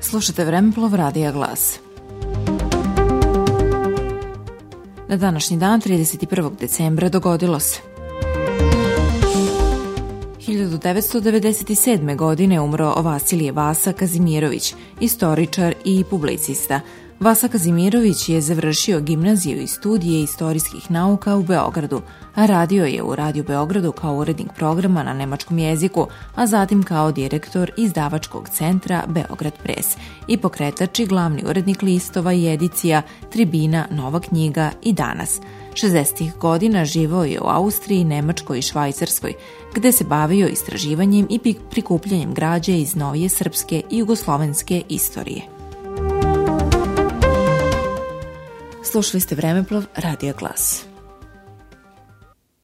Slušate Vremeplov Radija Glas. Na današnji dan, 31. decembra, dogodilo se 1997. godine umro Vasilije Vasa Kazimirović, istoričar i publicista. Vasa Kazimirović je završio gimnaziju i studije istorijskih nauka u Beogradu, a radio je u Radio Beogradu kao urednik programa na nemačkom jeziku, a zatim kao direktor izdavačkog centra Beograd Press i pokretač i glavni urednik listova i edicija Tribina, Nova knjiga i Danas – 60. godina živao je u Austriji, Nemačkoj i Švajcarskoj, gde se bavio istraživanjem i prikupljanjem građe iz novije srpske i jugoslovenske istorije. Slušali ste Vremeplov Radio Glas.